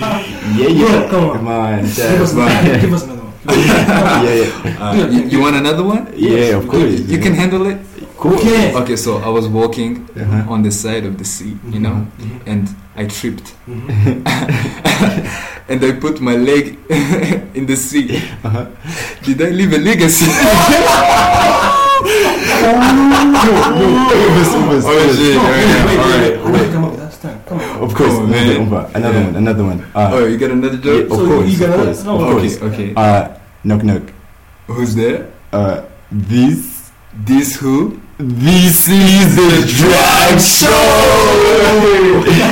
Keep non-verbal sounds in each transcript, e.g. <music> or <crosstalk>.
Yeah, yeah. come on. Give us another man. give us another one. Yeah, yeah. Uh, you, you want another one? Yeah, of course. You can handle it. Cool. Okay. Okay, so I was walking Uh-huh. on the side of the sea, you know, and I tripped, and I put my leg in the sea. Uh-huh. Did I leave a legacy? Ubus, ubus, Oh, ubus. shit. No, Yeah, wait, yeah, wait, alright, wait, wait. Come up, that's time. Come on. Of course, on, another, man. one, another Yeah. one, another one. Uh, oh, you got another yeah, joke? of So course, you of gonna- course, no, of okay, course. okay. Uh, knock, knock. Who's there? Uh, this, This who? this is the drag show.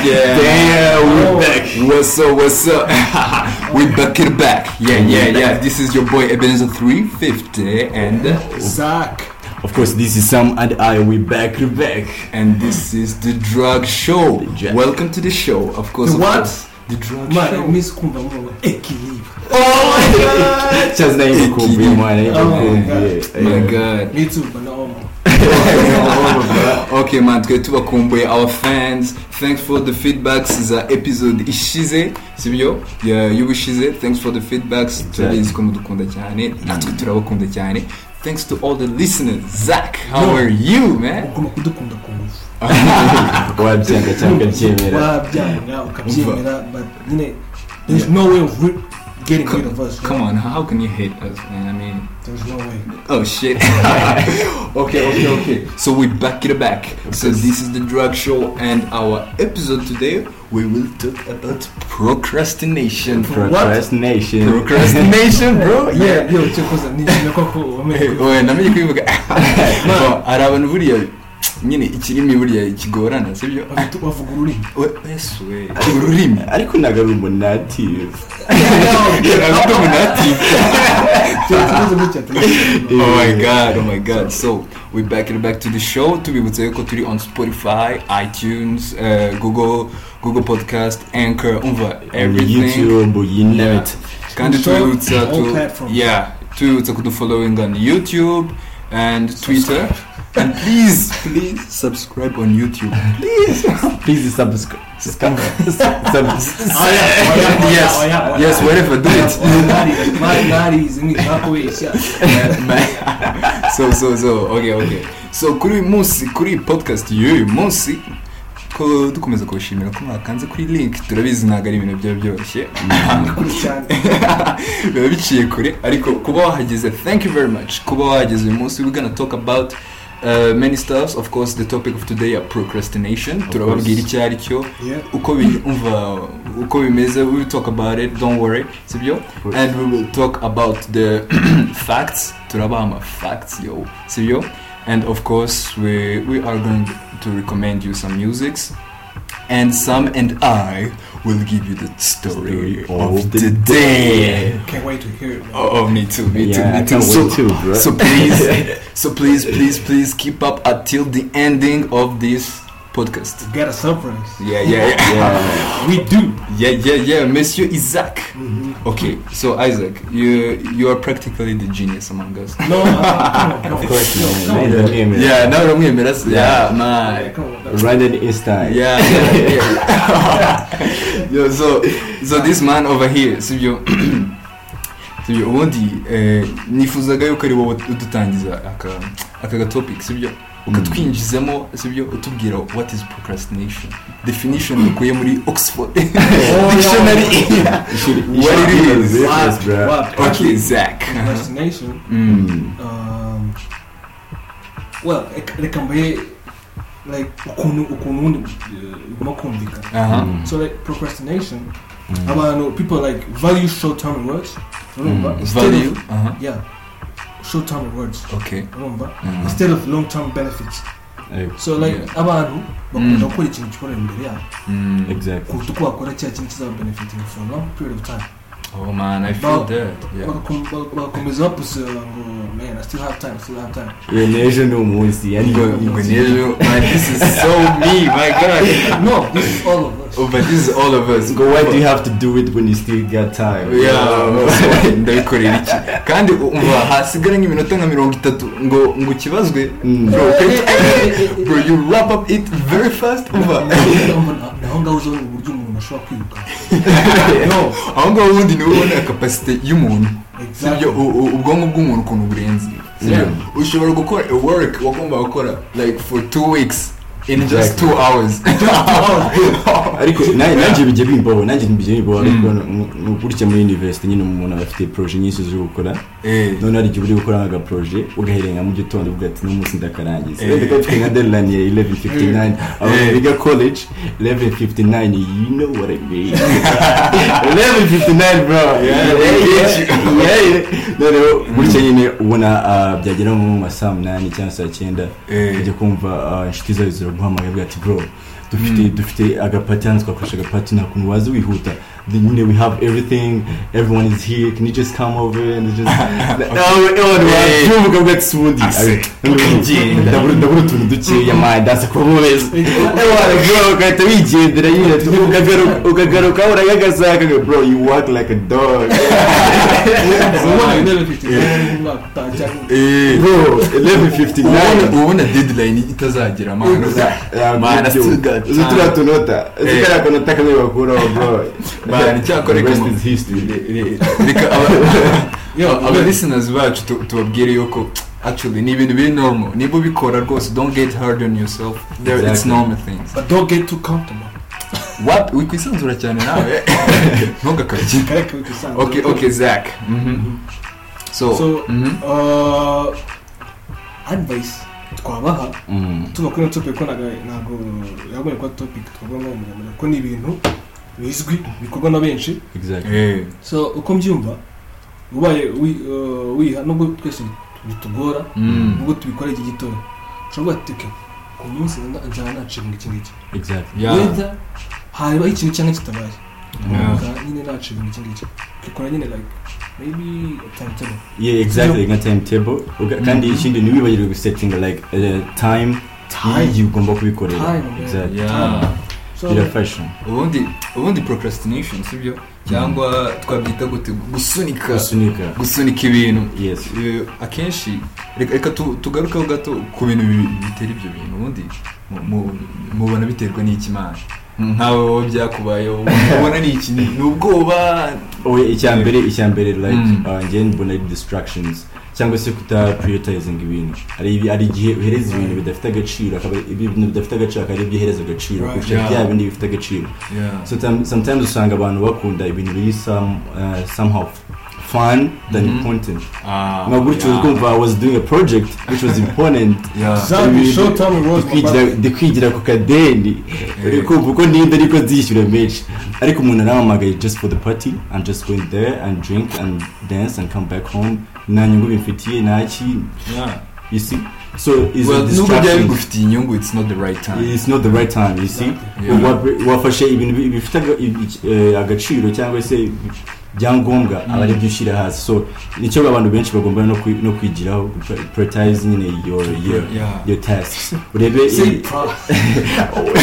Yeah. Damn, Oh. we're back. What's up? What's up? <laughs> we back it back. Yeah, yeah, yeah. This is your boy Ebenezer 350, and Zach. Of course, this is Sam and I. We back to back. and this is the drug show. The drug- Welcome to the show. Of course. The of what? course. The drug Man, show. Miss kumva ngo equilibre. Oh my <laughs> god. Just name Equilibre. man. Oh my. God. My god. Me too, but no homo. <laughs> okay man twe tubakumbuye our fans thanks for the feedbacks za episode ishize sibyo y'ubushize thanks for the feedbacks turabizi ko mudukunda cyane natwe turabakunda cyane thanks to all the listeners zach how Yo. are you man ugomba kudukunda ku ngufu wabyanga cyangwa ukabyemera wabyanga ukabyemera but nyine there's no way of getting rid of us come know? on how can you hate us man i mean there's no way Oh shit. <laughs> okay, okay, okay. So we back it back. So this is the drug show and our episode today we will talk about procrastination. procrastination Procrastination, bro. <laughs> yeah yo cyakoze ni kimwe koko wamenye Oya namenye kubivuga. Bon, hari abantu buriya nyine ikirimi buriya kigorana sibyo? bafite bavuga ururimi We- Yes, we. Ururimi. ariko ntabwo ari umunativu Ntabwo umunati. cyo kibazo gutya Oh my god, oh my god. So we back it back to the show. Tubibutsa yuko turi on Spotify, iTunes, uh, Google, Google Podcast, Anchor, umva everything. youtube you know Yeah. it Kandi tubibutsa tu yeah, tubibutsa kudufollowing on YouTube and Twitter. And please, please subscribe on YouTube. Please. please subscribe. Subscribe yes, yes, whatever, do it. <laughs> so so so okay okay. So kuri uyu munsi kuri iyi podcast y'uyu munsi ko dukomeza kubashimira ko mwakanze kuri link turabizi ntabwo ari ibintu byaba byoroshye. Cyane <laughs> biba biciye kure ariko kuba wahageze thank you very much. Kuba wahageze uyu munsi we're gonna talk about uh, many stuffs of course the topic of today are procrastination. Turababwira icyo ari cyo uko umva uko bimeze we will talk about it don't worry. Sibyo? And we will talk about the <clears throat> facts. Turabaha ama facts yo. Sibyo? And of course we we are going to recommend you some musics. And Sam and I will give you the story, Story of, of the, the day. can't wait to hear it man. Oh, oh, me too, me too, yeah me I too. So, wait too so please, <laughs> so please, please, please keep up until the ending of this podcast. get a surprise Yeah, yeah, yeah. <laughs> yeah we do Yeah, yeah, yeah, Monsieur Isaac. Okay, so Isaac, you you are practically the genius among us. no uh, <laughs> of course no, come on. yeah, now I'm here, that's yeah, Yeah, man. come on, that's- Run it inside Yeah, yeah, yeah. <laughs> Yo, so so this man over here, sibyo ubundi <coughs> eh, nifuzaga yuko ari wowe udutangiza aka aka gatopic sibyo ukatwinjizamo sibyo? Utubwira what is procrastination? Definition dukuye muri oxford. <laughs> Dictionary. What it is. okay zach. Procrastination? Mm. um, well reka- mbaye like ukuntu ukuntu ubundi uh, bigomba kumvikana aha Mm. so like procrastination abantu people like value short term rewards urumva Mm. instead value aha yeah. Short term rewards. Okay. Urumva Mhm. instead of long term benefits. Eh, so like abantu bakunda Mm. gukora ikintu gikorera imbere yabo. Mm. exactly. Kuruta uko wakora cya kintu kizaba benefiting for a long period of time. Oh man i feel bag- bagakomeza bapusira ngo man i still have time I still have time iyo n'ejo ni umunsi yani ngo ngo n'ejo man this is so me my god no this is all of us oh but this is all of us Go, why do you have to do it when you still got time Yeah, ndabikorera iki kandi umva hasigara nk'iminota nka mirongo itatu ngo ngo ukibazwe Mm. bro bro you wrap up it very fast umva naho ngaho uzabona uburyo umuntu umuntu ashobora kwiruka <laughs> aho ngaho ubundi ni we ubona kapasite y'umuntu. Sibyo ubwonko bw'umuntu ukuntu burenze. Ushobora gukora work wagomba gukora like for two weeks. In just two hours. <laughs> <laughs> Ariko nanjye bijya bimbaho nanjye bijya bimbaho ariko gutya muri university nyine umuntu aba afite projet nyinshi zo gukora Eh, none hari igihe uri gukora nk'aga projet ugaherera nka mu gitondo uvuga ati n'umunsi ndakarangiza. Eh. wenda ukaba ufite nka deadline ya 11:59 abantu Eh. biga college 11:59 you know what I mean. <laughs> 11:59 bro. Noneho gutya nyine ubona ah, byagera nko mu ma saa munani cyangwa saa cyenda ujya kumva ah, inshuti zawe ziraguhamagaye avuga ati bro dufite dufite agapati hano twakoresha agapati nta kuntu waza wihuta. Then you know we have everything everyone is here can you just come over and just Eh. sibundi Ase, ukigenda. ndabura utuntu dukeya kuba mubeza bro ugahita wigendera nyine ukagaruka uragagasaka bro you walk like a dog bro ubona 11:59 ubona deadline itazagera mano Man, I still got time. tunota uzi kariya kanota kamwe bakuraho bro Man, icyakora reka aba- listeners bacu tu- tubabwire yuko actually ni ibintu biri normal niba ubikora rwose don't get hard on yourself. There, it's Exactly. normal things. But don't get too comfortable. What? Wikwisanzura cyane nawe ntugakabye okay okay Zach Mhm. so So, mhm. uh, advice. Twabaha Mm. tuba kuri ino topic ko ntabwo yabonye ko topic muremure ko ni ibintu bizwi bikorwa na benshi. Exactly. Eh, so uko mbyumva ubaye uh, wiha nubwo twese bitugora mm. nubwo tubikora iki gitondo ushobora kuba ku munsi nza- nzaba nacinga iki? Ngiki exactly. Yeah. wenda habaho ikintu cyangwa kitabaye. Nyine nacinga iki. Ngiki ukikora nyine like maybe a timetable. Yeah exactly nka timetable. Uga- kandi ikindi ntiwibagirwe gusetinga like uh, time Time. ugomba kubikorera. Exactly. Yeah. Birafasha ubundi ubundi procrastination sibyo? Cyangwa twabyita gute? Gusunika. Gusunika. Gusunika ibintu. Yes. Akenshi reka reka tu- tugarukeho gato ku bintu bi- bitera ibyo bintu. Ubundi mu- mu- mubona biterwa n'ikimana nkawe wowe byakubayeho. Ubona ni iki? Ni ubwoba. Oya icya mbere icya mbere like Mm. uh, njye mbona ari distractions cyangwa se kuta prioritizing ibintu. Hari igihe uhereza ibintu bidafite agaciro akaba ibintu bidafite agaciro akaba ari byo uhereza agaciro kurusha bya bindi bifite agaciro. Sometimes usanga abantu bakunda ibintu biri uh, somehow fun than Mhm. important. Ah, nka gutyo yeah. ukumva i was doing a project which was important. <laughs> Yeah. Exactly, short term rewards, Ndikwigira- my ndikwigira ku kadeni uri kumva uko nimba ariko nzishyura menshi ariko umuntu arampamagaye just for the party i'm just going there and drink and dance and come back home. Nta nyungu bimfitiye ntaki Yeah. you see? So is Well, a distraction. bigufitiye inyungu it's not the right time. It's not the right time you see? Wafashe ibintu bi- bifite eh, agaciro cyangwa se byangombwa aba ari byo ushyira hasi. So ni cyo abantu benshi bagomba no kwi- no kwigiraho prioritize nyine your your your tasks. Urebe <laughs>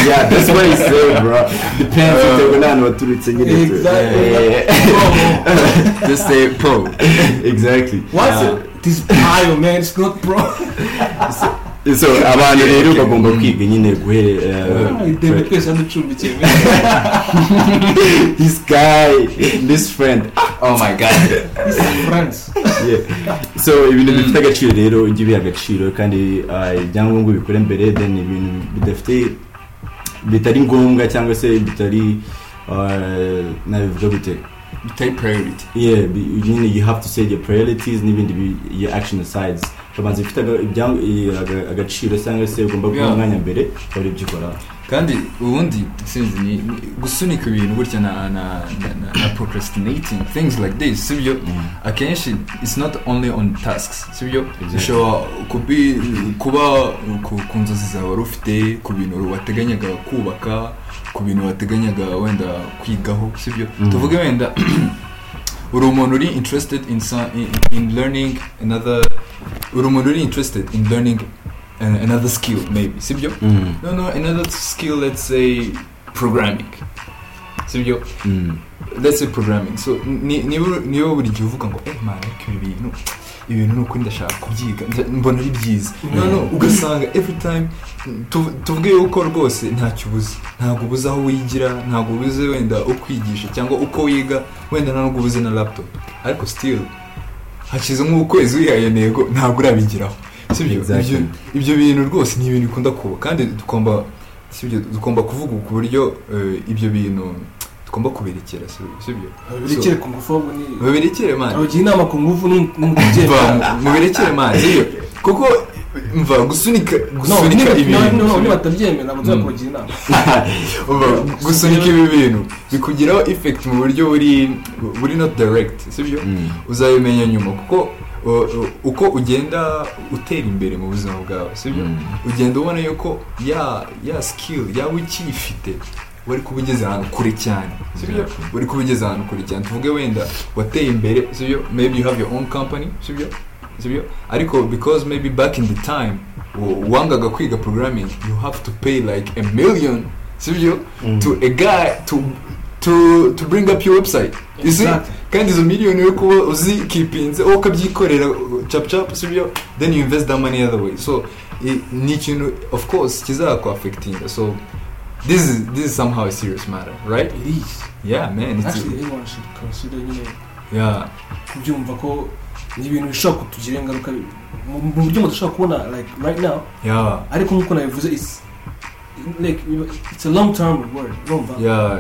yeah that's what I say bro. Depends bitewe n'ahantu waturutse nyine just say pro. Exactly. What's Yeah. it? It is pile, man. It's not pro. <laughs> so abantu rero bagomba kwiga nyine guhere eh, David twese yaducumbikiye. <laughs> this guy this friend oh my god This is friends. Yeah. so ibintu bifite agaciro rero ujye ubiha agaciro kandi ah, ibyangombwa bikore mbere then ibintu bidafite bitari ngombwa cyangwa se bitari ah, nabivuga gute bitari priority yeah nyine you have to set your priorities n'ibindi bi- your action asides ukabanza bifite aga- agaciro cyangwa se ugomba Yeah. umwanya mbere ukaba ibyo ukora kandi ubundi sinzi ni ni- gusunika ibintu gutya na na na, na, na procrastinating things like this sibyo akenshi it's not only on tasks sibyo kubi kuba ku, nzozi zawe wari ufite ku bintu wateganyaga kubaka ku bintu wateganyaga wenda kwigaho sibyo Mhm. tuvuge wenda <clears throat> uri umuntu uri interested in, learning another uri umuntu uri interested in learning another skill maybe. Sibyo Mm. no no another skill let's say programming. Sibyo Mm. let's say programming. So ni- niba buri gihe uvuga ngo eh man ariko ibi bintu ibintu ni ukuri ndashaka kubyiga mbona ari byiza. Mm. noneho ugasanga every time tu- tuvuge yuko rwose ntacyo ubuze. Ntabwo ubuze aho wigira ntabwo ubuze wenda ukwigisha cyangwa uko wiga wenda nta nubwo ubuze na laptop. Ariko still hashize nk'ukwezi wihaye intego ntabwo urabigeraho sibyo ibyo ibyo bintu rwose ni ibintu bikunda kuba. Kandi tugomba sibyo tugomba kuvuga ku buryo eh, ibyo bintu tugomba kubirekera si- sibyo birekere ku ngufu ahubwo ni mubirekere mani abagira inama ku ngufu ni <laughs> mva umubyemera mubirekere mani sibyo kuko mva gusunika no gusunika ibintu. batabyemera ntabwo Mm. tuzakubagira inama. <laughs> Gusunika ibi bintu bikugiraho effect mu buryo buri buri not direct sibyo Mm. uzabimenya nyuma kuko uko ugenda utera imbere mu buzima bwawe sibyo? Mm. ugenda ubona yuko ya ya skill yaba ukiyifite wari kuba ugeze ahantu kure cyane sibyo? Wari kuba ugeze ahantu kure cyane. Tuvuge wenda wateye imbere sibyo? Maybe you have your own company sibyo? Sibyo? Ariko because maybe back in the time wangaga kwiga programming you have to pay like a million sibyo? Mm. to a guy to to to bring up your website. You see? Exactly. kandi izo miliyoni yo kuba uzikipinze wowe ukabyikorera cap cap sibyo then you invest that money other way. So ni ikintu of course kizakwafectinga so this is this is somehow a serious matter right? It is. Yeah man it's actually everyone should consider nyine yeah. kubyumva ko ni ibintu bishobora kutugiraho ingaruka mu buryo mudashobora kubona like right now. Yeah. Ariko nk'uko nabivuze know, it's a long term reward urumva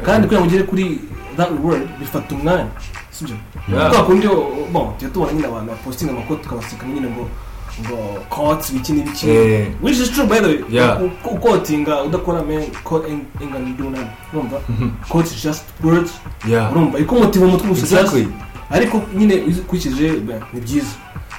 kandi kugira ngo ugere kuri that reward bifata umwanya sibyo kwa kundi tujya tubona nyine abantu bapostinga amakoti tukabaseka nyine ngo ngo cots ibiki n'ibiki which is true by the way. Ukotinga udakora ain't gonna do nothing urumva is just words. Urumva ikomotiva umutwe gusa ariko nyine ukurikije ni byiza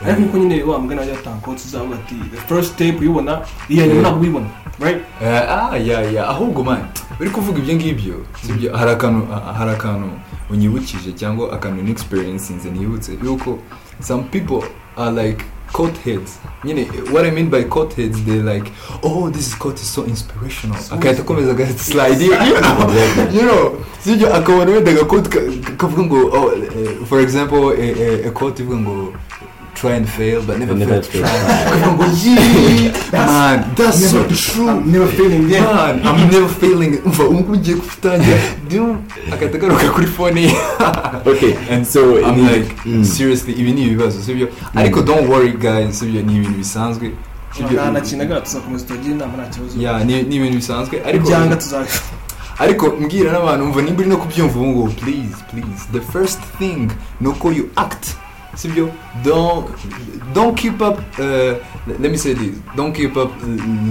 ariko nk'uko nyine wa mugani wajya atanga koti uzavuga ati the first tape uyibona iya nyuma ntabwo uyibona right? Eh, ah yeah yeah. Ahubwo man. Uri kuvuga ibyo ngibyo. Sibyo hari akantu hari akantu unyibukije cyangwa akantu n'experiencinze nibutse yuko some people are like coat heads. Nyine what i mean by coat heads they like oh this coat is so inspirational. Akahita akomeza you know? <laughs> You know? Sibyo akabona wenda agakoti ka- kavuga ngo oh, eh, for example a, a coat ivuga ngo try and fail but never, Never fail akavuga ngo yeah man that's so Never- true. I'm never feeling yeah. Man, I'm never failing. Umva ubu ugiye gutangira agahita agaruka kuri fone ye <laughs> okay and so I'm ni- like Mm. seriously ibi ni ibibazo sibyo ariko don't worry guys sibyo ni ibintu bisanzwe. Sibyo nta na kintu agaragara tuzakomeza tubagira inama nta kibazo. Yeah ni ibintu bisanzwe. Ariko ibyanga tuzabi ariko mbwira n'abantu umva nimba uri no kubyumva ubu ngubu please please. The first thing ni uko you act sibyo don't don't keep up uh, let me say this. Don't keep up uh,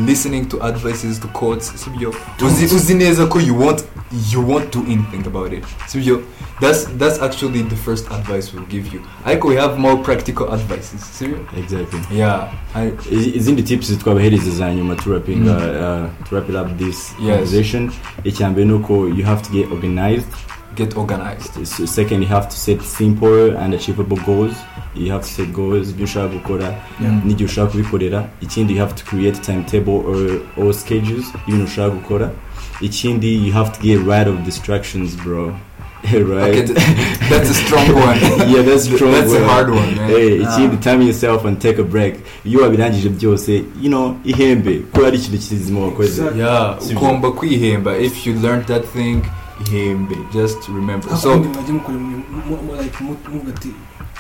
listening to advices to quotes sibyo uzi, uzi neza ko you won't you won't do anything about it. Sibyo that's that's actually the first advice we'll give you. Ariko we have more practical advices sibyo exactly. Yeah. I, Izi- izindi tips twabahereza za nyuma turapinga Mm. uh, to wrap it up this Yes. conversation? Icya mbere ni uko you have to get organized. Get organized. So second you have to set simple and achievable goals. You have to set goals ibyo ushaka gukora Yeah. n'igihe ushaka kubikorera ikindi you have to create timetable or, or schedules. Ibintu ushaka gukora ikindi you have to get rid of distractions bro. <laughs> Okay, right th- that's a strong <laughs> one. Yeah that's strong that's a one. hard one man. Hey, Ah. ikindi time yourself and take a break. Iyo wabirangije byose you know ihembe. Ko ari ikintu kizima wakoze ugomba kwihemba if you learned that thing ihembe just remember. So so mwajya mukora mu- mu- mu- like mu- muvuga ati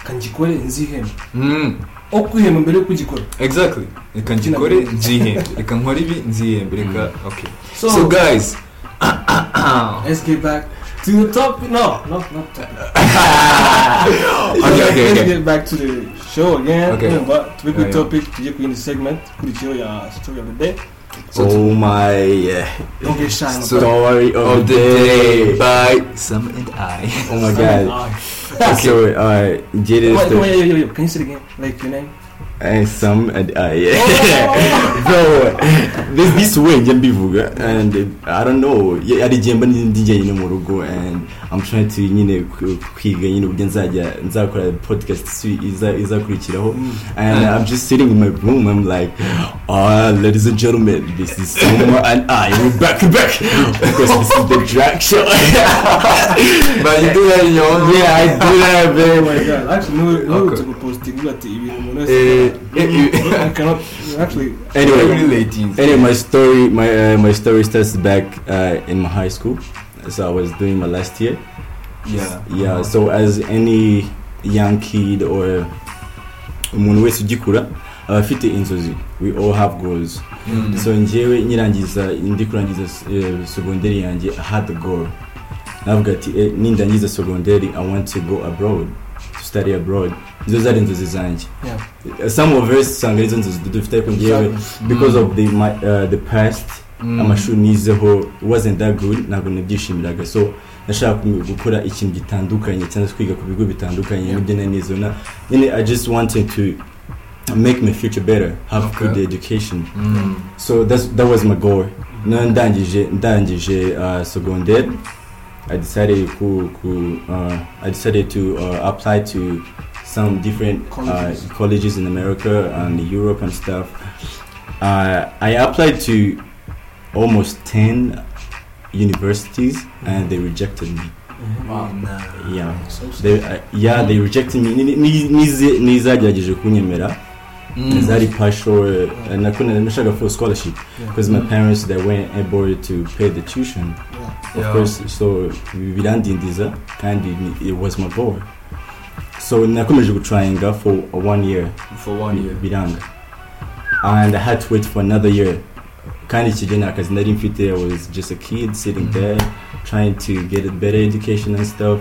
kangikore nzihembe aho kwihemba mbere yo kugikora exactly. Reka ngikore nzihembe reka nkore ibi nzihembe reka okay. So, guys. let's get back to the topic. No no not topic. <laughs> Okay okay let's get back to the show again. Okay. Tube yeah. topic tujye ku yindi segment kurikiyeho ya story of the day. Oh my yeah. don't get shy So- story of, of the day by Sam and I oh my god god so uh, get it Come on, come on, story. yo, yo, yo. Can you say it again? Like your name? and some and uh, yeah <laughs> bro this this way njya mbivuga and uh, I don't know yeah, ari igihe mba ndi njyenyine mu rugo and I'm trying to nyine kwiga nyine uburyo nzajya nzakora iza izakurikiraho. And I'm just sitting in my room I'm like ah ladies and gentlemen this is Summer and I we're back to back. Because this is the drag show. <laughs> But you do that in your own yeah i do that oh man my god. Actually no uherutse Okay. gupostinga ati ibintu umuntu wese I cannot actually anyway Anyway, my story, my uh, my story starts back uh, in my high school. So I was doing my last year. yeah Yeah. So as any young kid or umuntu wese ugikura aba afite inzozi. We all have goals. Mm. So njyewe nyirangiza ndi kurangiza uh, segonderi yanjye I had a goal. Navuga ati eh, nindangiza segonderi I want to go abroad to study abroad. Izo zari inzozi zanjye. yeah Some of us usanga ari zo nzozi dufite ariko njyewe because of the my, uh, the past Mm. Amashuri nizeho wasn't that good? Ntabwo nabyishimiraga. So nashaka gukora ikintu gitandukanye cyangwa se kwiga ku bigo bitandukanye n'ibyo nanizo na nyine i just wanted to make my future better have Okay. good education. Mm. so that's, that was my goal. Na ndangije ndangije uh, secondaire i decided ku, ku, uh, i decided to uh, apply to some different Colleges. Uh, colleges in america and europe and stuff. Uh, i applied to almost 10 universities and they rejected me. Wow. yeah. They, uh, yeah they rejected me. Ni- ni- nize- nizagerageje kunyemera. Mm. zari partial uh, nako nashaka for scholarship. Because my parents they weren't able to pay the tuition. Yeah. of course so birandindiza kandi it was my goal so nakomeje gutrayinga for one year. For one year. Biranga and i had to wait for another year. Kandi iki gihe nta kazi nari mfite i was just a kid sitting Mhm. there trying to get a better education and stuff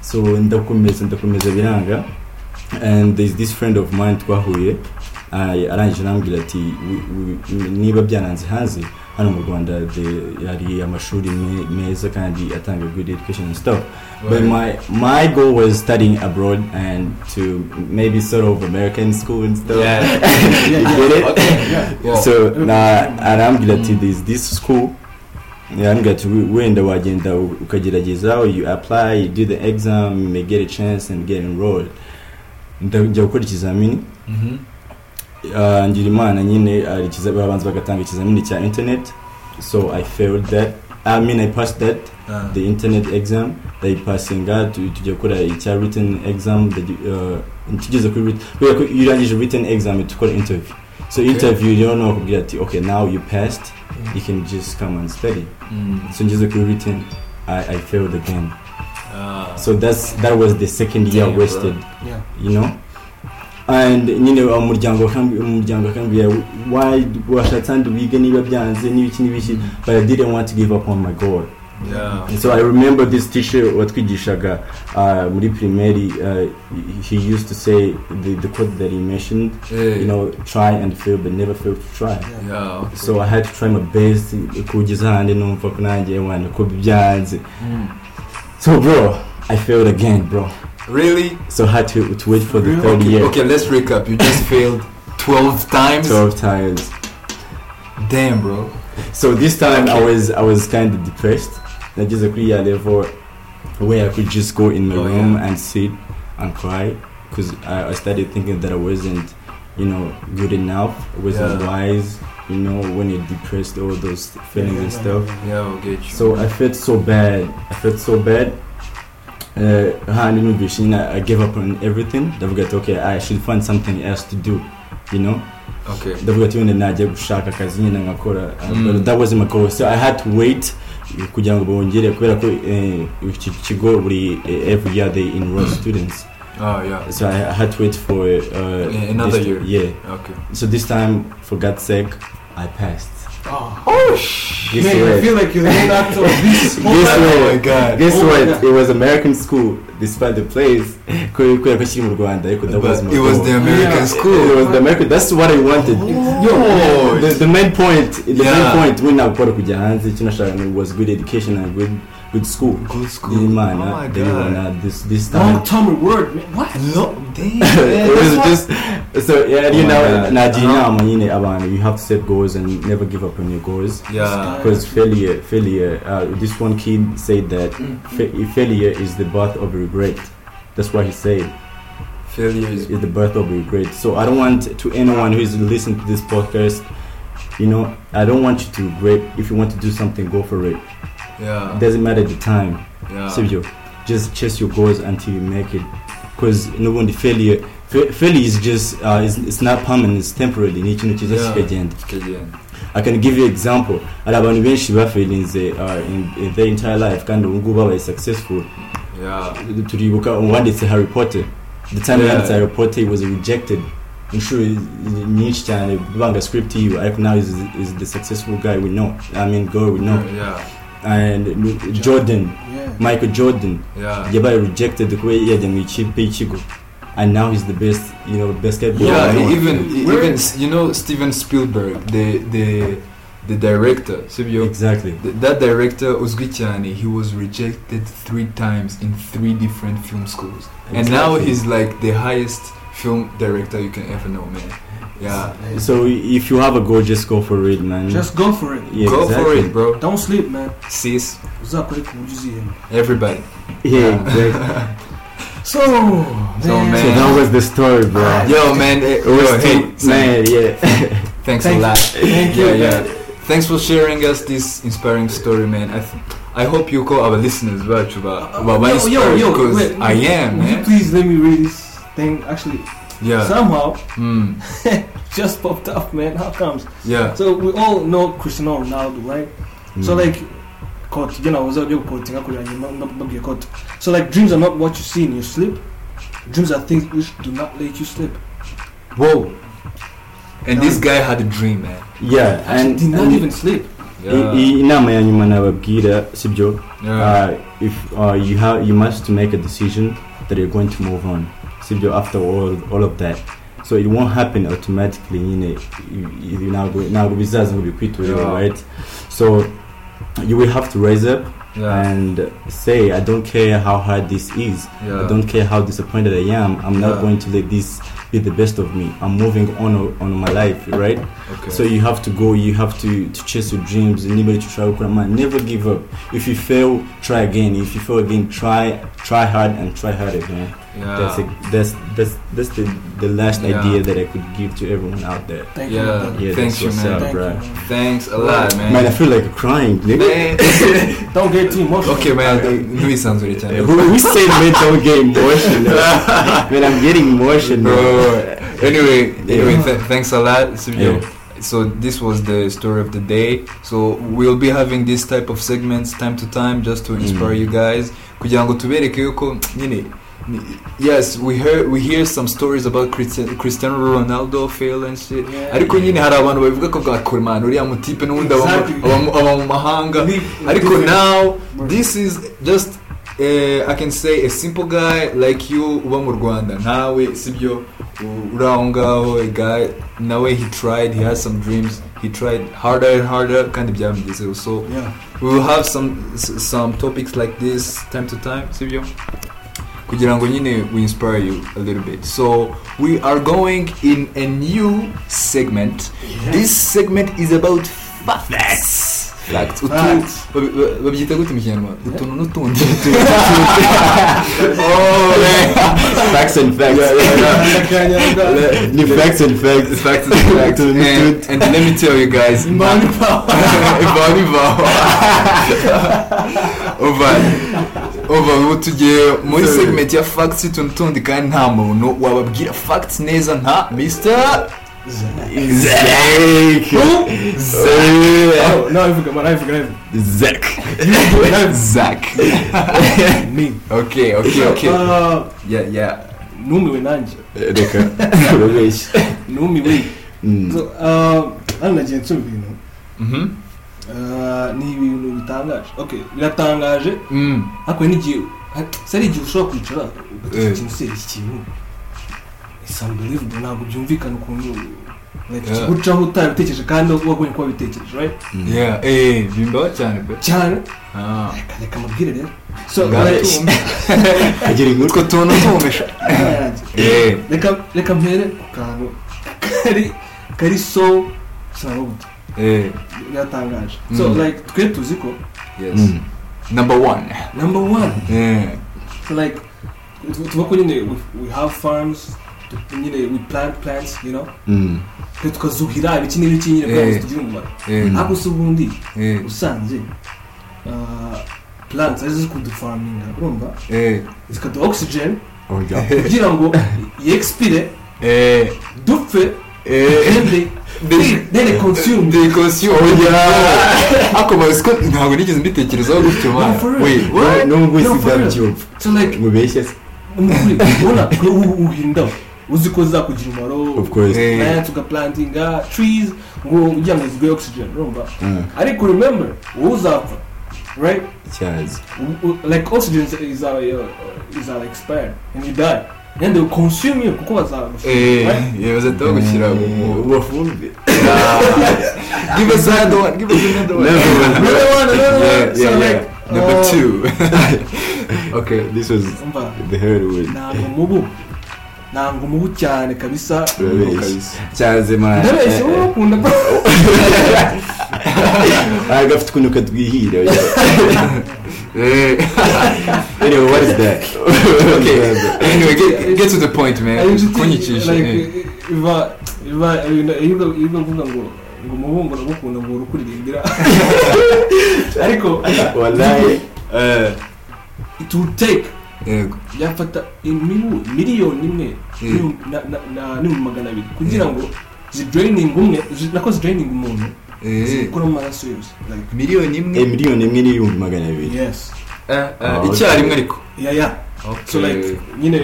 so ndakomeza ndakomeza biranga and there's this friend of mine twahuye ah, arangije arambwira ati "We- we- niba byananze hanze hano mu rwanda the- hari amashuri me- meza kandi atanga good education and stuff. But my my goal was studying abroad and to maybe sort of american school and stuff. Yeah. <laughs> you get it? Yeah. <laughs> so na arambwira ati there's this school arambwira ati "We- wenda wagenda ukagerageza you apply you do the exam you may get a chance and get enrolled. Ndajya gukora ikizamini. Mhm. uh, ngira imana nyine hari ikiza- babanza bagatanga ikizamini cya internet. So i failed that. I mean i passed that Ah. the internet exam. Ndayipasinga tu- tujya gukora icya written exam. Ndagi- uh, tugeze kuri kubera ko iyo urangije written exam uhita ukora interview. So Okay. interview rero ni bakubwira ati okay now you passed you can just come and study. Mm. so ngeze kuri written I, I failed again. Ah. so that's that was the second year wasted yeah. you know? And nyine umuryango umuryango akambwira why washatse handi wige niba byanze n'ibiki n'ibiki but I didn't want to give up on my goal Yeah. And so I remember this teacher watwigishaga uh, muri primary uh, he used to say the, the quote that he mentioned you know try and fail but never fail to try Yeah. okay. so I had to try my best kugeza handi numva ko nanjye wana ko byanze Mm. so bro I failed again bro Really? so I had to, to wait for the Really? third Okay, year okay, let's recap. You just <laughs> failed 12 times. 12 times Damn, bro. So this time I Okay. was I was kind of depressed. I just agree at level where I could just go in my Oh, room yeah. and sit and cry because I, I started thinking that I wasn't, you know, good enough. I wasn't Yeah. wise. You know, when you're depressed, all those feelings and stuff. Yeah, I'll get you. So I felt so bad. I felt so bad. Uh, handi numvise nyine I gave up on everything. Ndavuga ati okay, I should find something else to do. You know. okay. ndavuga ati wenda najya gushaka akazi nyine nkakora uh, Mm. but that wasn't my goal so i had to wait kugira ngo bongere kubera ko eh, iki kigo buri eh, every year they enroll students Oh, yeah. so i had to wait for uh, another year. yeah Okay. so this time for god's sake i passed oh Oh, sh- Guess man I feel like you're the main actor of this <laughs> Guess what? my God. guess Oh what God. it was american school despite the my it was the American Yeah. school. It was the American. That's what I wanted. Yo, the, the main point. The Yeah. main point. We now. Icyo nashakaga was good education and good good school. Good school. Didn't Oh my They God. wanna this this Long time. Tommy word man what No, <laughs> damn. <laughs> it was just so yeah. Oh you know, nagira Uh-huh. inama nyine abantu. You have to set goals and never give up on your goals. Yeah. Because failure, failure. Uh, this one kid said that fa- failure is the birth of regret. That's what he said. Failure is. is the birth of regret. So I don't want to anyone who is listening to this podcast, you know, I don't want you to regret. If you want to do something, go for it. Yeah. It doesn't matter the time. Yeah. Sibyo. just chase your goals until you make it. Because n'ubundi failure fa- failure is just uh, is, it's not permanent it's temporary. Ni ikintu Yeah. kikagenda I can give you example. Hari abantu benshi bafailinze uh, in, in their entire life. Kandi ubu ngubu babaye successful. Yeah. Turibuka uwanditse harry potter. The time Yeah. yanditse harry potter he was rejected. Inshuro nyinshi cyane banga script yiwe ariko now is, is the successful guy we know. I mean girl we know. Yeah. And jordan Yeah. michael jordan yeah yabaye rejected kuba yajya mu ikipe y'ikigo and now he's the best you know best guy Yeah, ever. even Where- even you know Steven Spielberg, the the the director, sibyo? exactly Th- That director uzwi cyane, he was rejected three times in three different film schools, and now Exactly. he's like the highest film director you can ever know, man. Yeah, so if you have a goal just go for it man Just go for it. yeah, go for exactly. it, bro. Don't sleep, man. Sis, everybody. yeah exactly so <laughs> So, so man. that was the story bro Yo, man. it was yo, hey, too, man yeah <laughs> thanks Thank a lot. thank you yeah, yeah. Thanks for sharing us this inspiring story, man. I th- I hope you call our listeners back about about my Yo, yo, because wait, I am, man. please let me read this thing? Actually, Yeah. somehow Mm. <laughs> just popped up, man. How comes? Yeah. So we all know Cristiano Ronaldo, right? So Mm. like, quote, you know, I was out there quoting, quoting, quote. So like, dreams are not what you see in your sleep. Dreams are things which do not let you sleep. Whoa. And this guy had a dream, man. yeah Actually, and, did not and even sleep. Inama ya nyuma nababwira sibyo yeah. uh, if uh, you have you must make a decision that you're going to move on sibyo after all all of that so it won't happen automatically nyine ntabwo ntabwo bizaza ngo bikwiturire right so you will have to rise up yeah. and say i don't care how hard this is yeah. i don't care how disappointed i am i'm not Yeah. going to let this be the best of me i'm moving on on my life right Okay. so you have to go you have to, to chase your dreams anybody to try man never give up if you fail try again if you fail again try try hard and try hard again yeah. that's a, that's that's that's the the last Yeah. idea that i could give to everyone out there Thank Yeah. you. yeah Thanks you, man. up, Thank bro. you, man. Thanks a lot, man. man i feel like crying nigga. Man. <laughs> Don't get too emotional. okay, man. Ntubisanzure cyane. who, who said men don't get emotional man i'm getting emotional Bro. <laughs> Anyway, anyway, Yeah. th- thanks a lot. So, Yeah. so this was the story of the day. So we'll be having this type of segments time to time just to inspire Mm. you guys. Kugira ngo tubereke yuko nyine yes we hear we hear some stories about Christian- Cristiano Ronaldo fail and shit. Yeah. Ariko nyine hari abantu babivuga ko bwakora man uriya mutipe n'ubundi aba mu- mahanga. Ariko now this is just uh, I can say a simple guy like you uba mu Rwanda ntawe sibyo uri aho ngaho a guy nawe he tried he has some dreams. He tried harder and harder kandi byamugezeho so Yeah. we will have some some topics like this time to time sibyo kugira ngo nyine we inspire you a little bit. So we are going in a new segment. This segment is about facts. Babyita gute mu kinyarwanda utuntu n'utundi Oh, facts and facts Ni facts and facts facts and facts and, and let me tell you guys power. over over ubu tugiye muri segment ya facts utuntu tundi kandi nta muntu wababwira facts neza nka Mr. Zach Oh, no, ivuga, man, ivuga, ivuga. Zach Zach Me. okay okay okay. Uh, yeah yeah. Numiwe nanjye reka urabeshya <laughs> numiwe Mm. So, uh, hano nagiye nsoma ibintu mhm ni ibintu bitangaje okay biratangaje mm. Ariko n'igihe se ari igihe ushobora kwicara Eh. ugatekereza ikintu it's unbelievable ntabwo byumvikana ukuntu kigucaho utabitekereje kandi wabonye ko wabitekereje right? Mm. yeah. Eh bimbaho cyane pe. Cyane? Ah. Reka mabwire rero. <laughs> Agira inkuru utwo tuntu tumesha eh. Reka mpere ku kantu kari kari so sinavuga eh. Biratangaje so Mm. like twe tuzi ko yes. Mm. number one. Number one. Eh. So like tu- tuba ko nyine we, have farms. Nyine we plant plants you know Mm. tukazuhira ibiki n'ibiki nyine kugira ngo Eh. tugire umumaro eh ariko se ubundi eh usanze uh, plants ari zo ziri kudufarminga urumva eh zikaduha oxygen Oh, kugira ngo yexpire eh dupfe eh they consume they consume ako bazi ko ntabwo nigeze mbitekerezaho gutyo No, what nubwo isi byabyumva mubeshye se ubona uhinda uzi ko zakugira umumaro of course. Eh. plants ugaplantinga trees ngo ugira ngo ziguhe oxygen urumva? Mm, ariko remember wowe uzapfa right? Cyazi U- u- like oxygen is, is, uh, uh, is uh, expired and you die. And they will consume you kuko bazagusha eh right? yeah bazahita bagushyira mu ubafumbi <laughs> give us another one give us another one. Another one, another one. So yeah like, yeah number uh, two. <laughs> <laughs> Okay this was the heroin ntabwo mubu. Ntabwo mubu cyane kabisa. Cyaze man ndabeshye wowe ukunda Ah, <laughs> gafite ukuntu katwihira eh. <laughs> Anyway what is that? Okay. Anyway get, get to the point man. Eh. iva iva iyo uvuga ngo ngo umuhungu ndagukunda ngo urukuririmbira. <laughs> Ariko wallahi. it will take yego. Yafata imibu miliyoni imwe n'ibihumbi- na- na- na- n'ibihumbi magana abiri. Kugira ngo zidraining umwe nako zidraining umuntu eh zikora mu maraso yose like. Miliyoni imwe? Eh, miliyoni imwe n'ibihumbi magana abiri. Yes. Eh, eh, icyarimwe ariko. Ya ya. So like nyine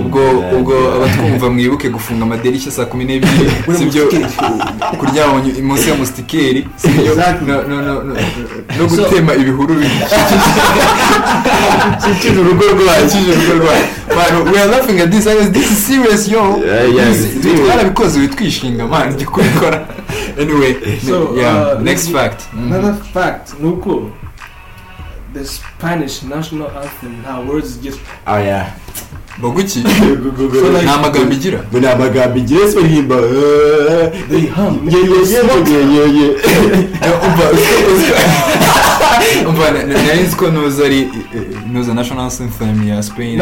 ubwo ubwo abatwumva mwibuke gufunga amadirishya saa kumi n'ebyiri. Sibyo kuryama mu- munsi ya musitikeri sibyo no gutema ibihuru bikikije urugo rwacu bikikije urugo rwacu man we are laughing at this. I this is serious yo. Twarabikoze witwishinga man. Njye kubikora anyway So, yeah uh, next fact. Another fact. Ni uko the spanish national anthem nta words just oh yeah. Baguki <laughs> So, like- nta magambo igira ngo ni amagambo igiye se baririmba eh, <laughs> they hum ye ye ye ye ye umva umva na- na- nari nzi ko nuza ari nuza national anthem ya spain <laughs>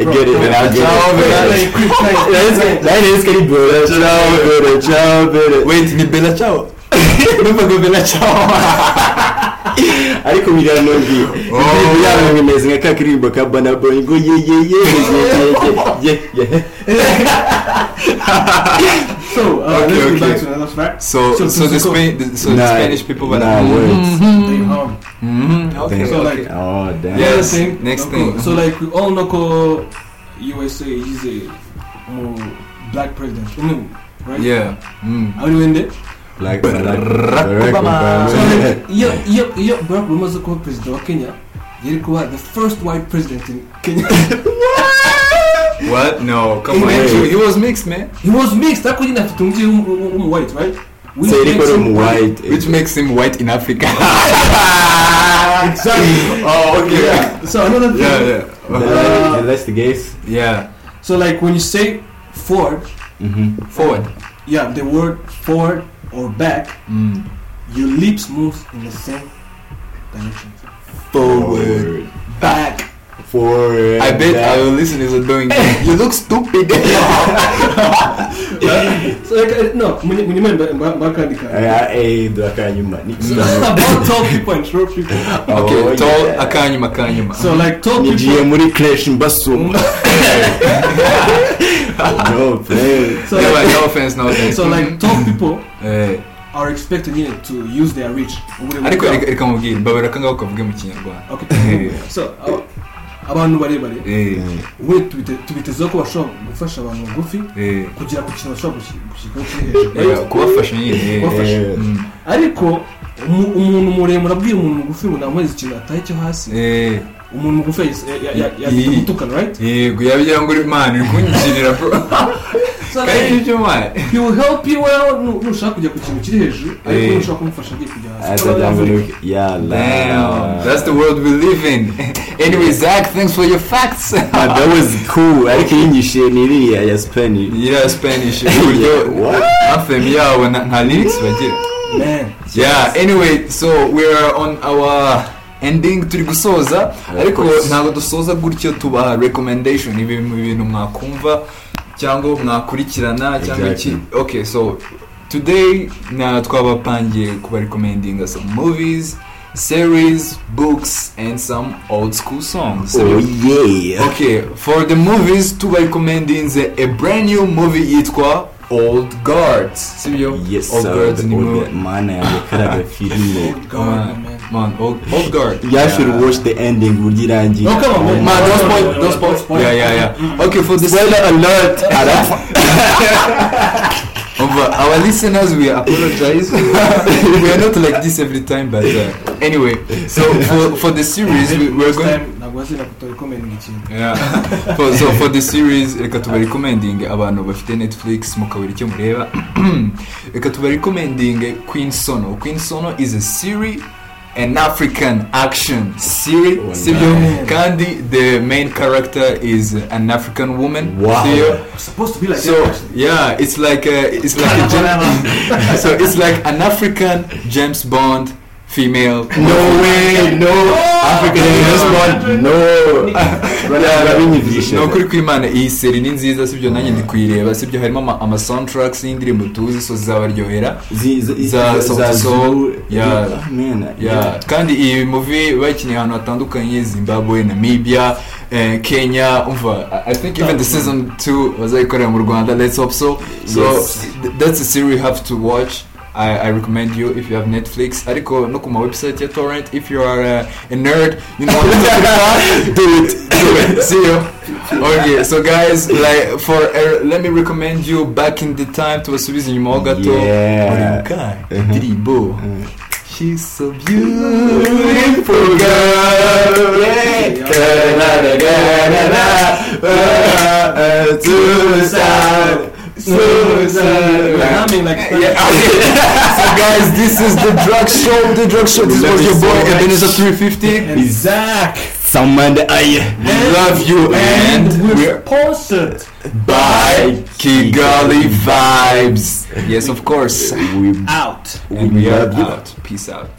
it. Bella. Nari nzi ko ari ciao bora wait ni bella ciao numvaga bella ciao ariko biriya nongeye indirimbo yabo ngo imeze nka ka karirimbo ka bana boy ngo ye ye ye ye ye ye ye <laughs> so uh, Okay, let's okay. back to another fact. So So, so the so- spain the- so the Nah, spanish people were nah, like words. they hum Mhm, okay So, okay. like- oh damn. Yes, thing, next no, thing. so like we all know ko USA is a more black president. Mm, right? Yeah. Mm. how do you end it? Black Barack Obama. iyo iyo iyo Barack Obama aza kuba perezida wa Kenya. Yari kuba the first white president in Kenya. What? No come on. He was mixed man. He was mixed. Ariko nyine afite umubyeyi w'umu- w'umu white right? Which makes him white. Which makes him white in africa. <laughs> Exactly. Oh okay. Yeah. So another thing. Yeah yeah. The- the less the gays. Yeah. So like when you say forward Mhm. forward yeah the word forward or back mm. your lips move in the same direction forward back forward I bet back. our listeners are doing. <laughs> You look stupid. <laughs> <laughs> so like uh, no mwenye mwenye mwenye mba mba kandika Aya, eh durakanyuma ni about tall people and short people okay, Oh, tall yeah. akanyuma akanyuma. so like tall nigiye people muri clash mbasuma no friend <laughs> so like, no offense, no offense. so like tall people Eh, are expected you know, to use their reach. Ariko reka mubwire mbabara kangaho kavuge mu kinyarwanda. okay. So aba- abantu barebare we tubite- tubitezeho ko bashobora gufasha abantu bagufi kugira ku kintu bashobora gushyikaho kiri hejuru kubafasha nyine. Kubafasha. ariko umuntu muremure abwiye umuntu mugufi ngo namuhereza ikintu ataye cyo hasi. Eh, umuntu mugufi ya- ya- ya- yahita gutukana right? yego yabigira ngo uri man uri kunyigirira bro. <laughs> So <laughs> Kandi ibyo he will help you well. Nu- nushaka kujya ku kintu kiri hejuru ariko Eh. nushaka kumufasha agiye kujya hasi. That's the world we live in. <laughs> anyway, Zach, thanks for your facts. Ah, that was cool. Ariko yinyishiye ni iriya ya spanish. Yeah, Spanish. uburyo anthem yabo nta lyrics bagira. Man yeah anyway so we are on our ending. Turi gusoza ariko ntabwo dusoza gutyo tubaha recommendation. Ibintu ibintu mwakumva cyangwa mwakurikirana cyangwa iki. Okay so today na twabapangiye kuba recommending some movies series books and some old school songs. Oh yeah. Okay for the movies tuba recommending a brand new movie yitwa old guards sibyo yes old guards ni mo mana yanjye karaga filime God, man. man <laughs> old, old guard you should watch the ending burya irangiye Oh, come on, man. Man, don't spoil, No, no, don't no, spoil. spoil. Yeah, yeah, yeah. Okay, for the spoiler alert <laughs> arapfa <laughs> Over our listeners, we apologize. we are not like this every time, but uh, anyway. So for for the series, we, we're going. Ntabwo wazina kutorekomendinga ikintu <laughs> so for the series, reka tuba recommending abantu bafite Netflix mukabura icyo mureba. <clears throat> reka tuba recommending Queen Sono. Queen Sono is a series. An African action series, Oh, sibyo? nice. kandi the main character is an African woman. Wow. sibyo? Supposed to be like So that yeah, it's like a, it's like a <laughs> <laughs> so it's like an African James Bond female. no way no. African James Bond no. <laughs> Ni ukuri kw'imana iyi seri ni nziza sibyo? Nanjye ndi kuyireba sibyo? Harimo ama, soundtracks y'indirimbo tuzi so zizabaryohera. Za yeah. man yeah. kandi iyi movie bayikiniye ahantu hatandukanye zimbabwe namibia eh, kenya umva I- think even the season 2 bazayikorera mu rwanda let's hope so. So that's a series you have to watch. I, I recommend you if you have Netflix. Ariko no ku ma website ya torrent. If you are uh, a nerd you know what to <laughs> do it. Do it. See you. Okay so guys like for uh, let me recommend you back in the time tubasubize inyuma ho gato Yeah. Indirimbo Mm. She's so beautiful girl. Suicide. You're humming like Yeah, <laughs> so guys, this is the drug show. The drug show. This was your boy Ebenezer 350. And Zach. someone I We love you and we're we're sponsored. by Kigali Vibes. Yes, of course. we Out. And we are you. out. Peace out.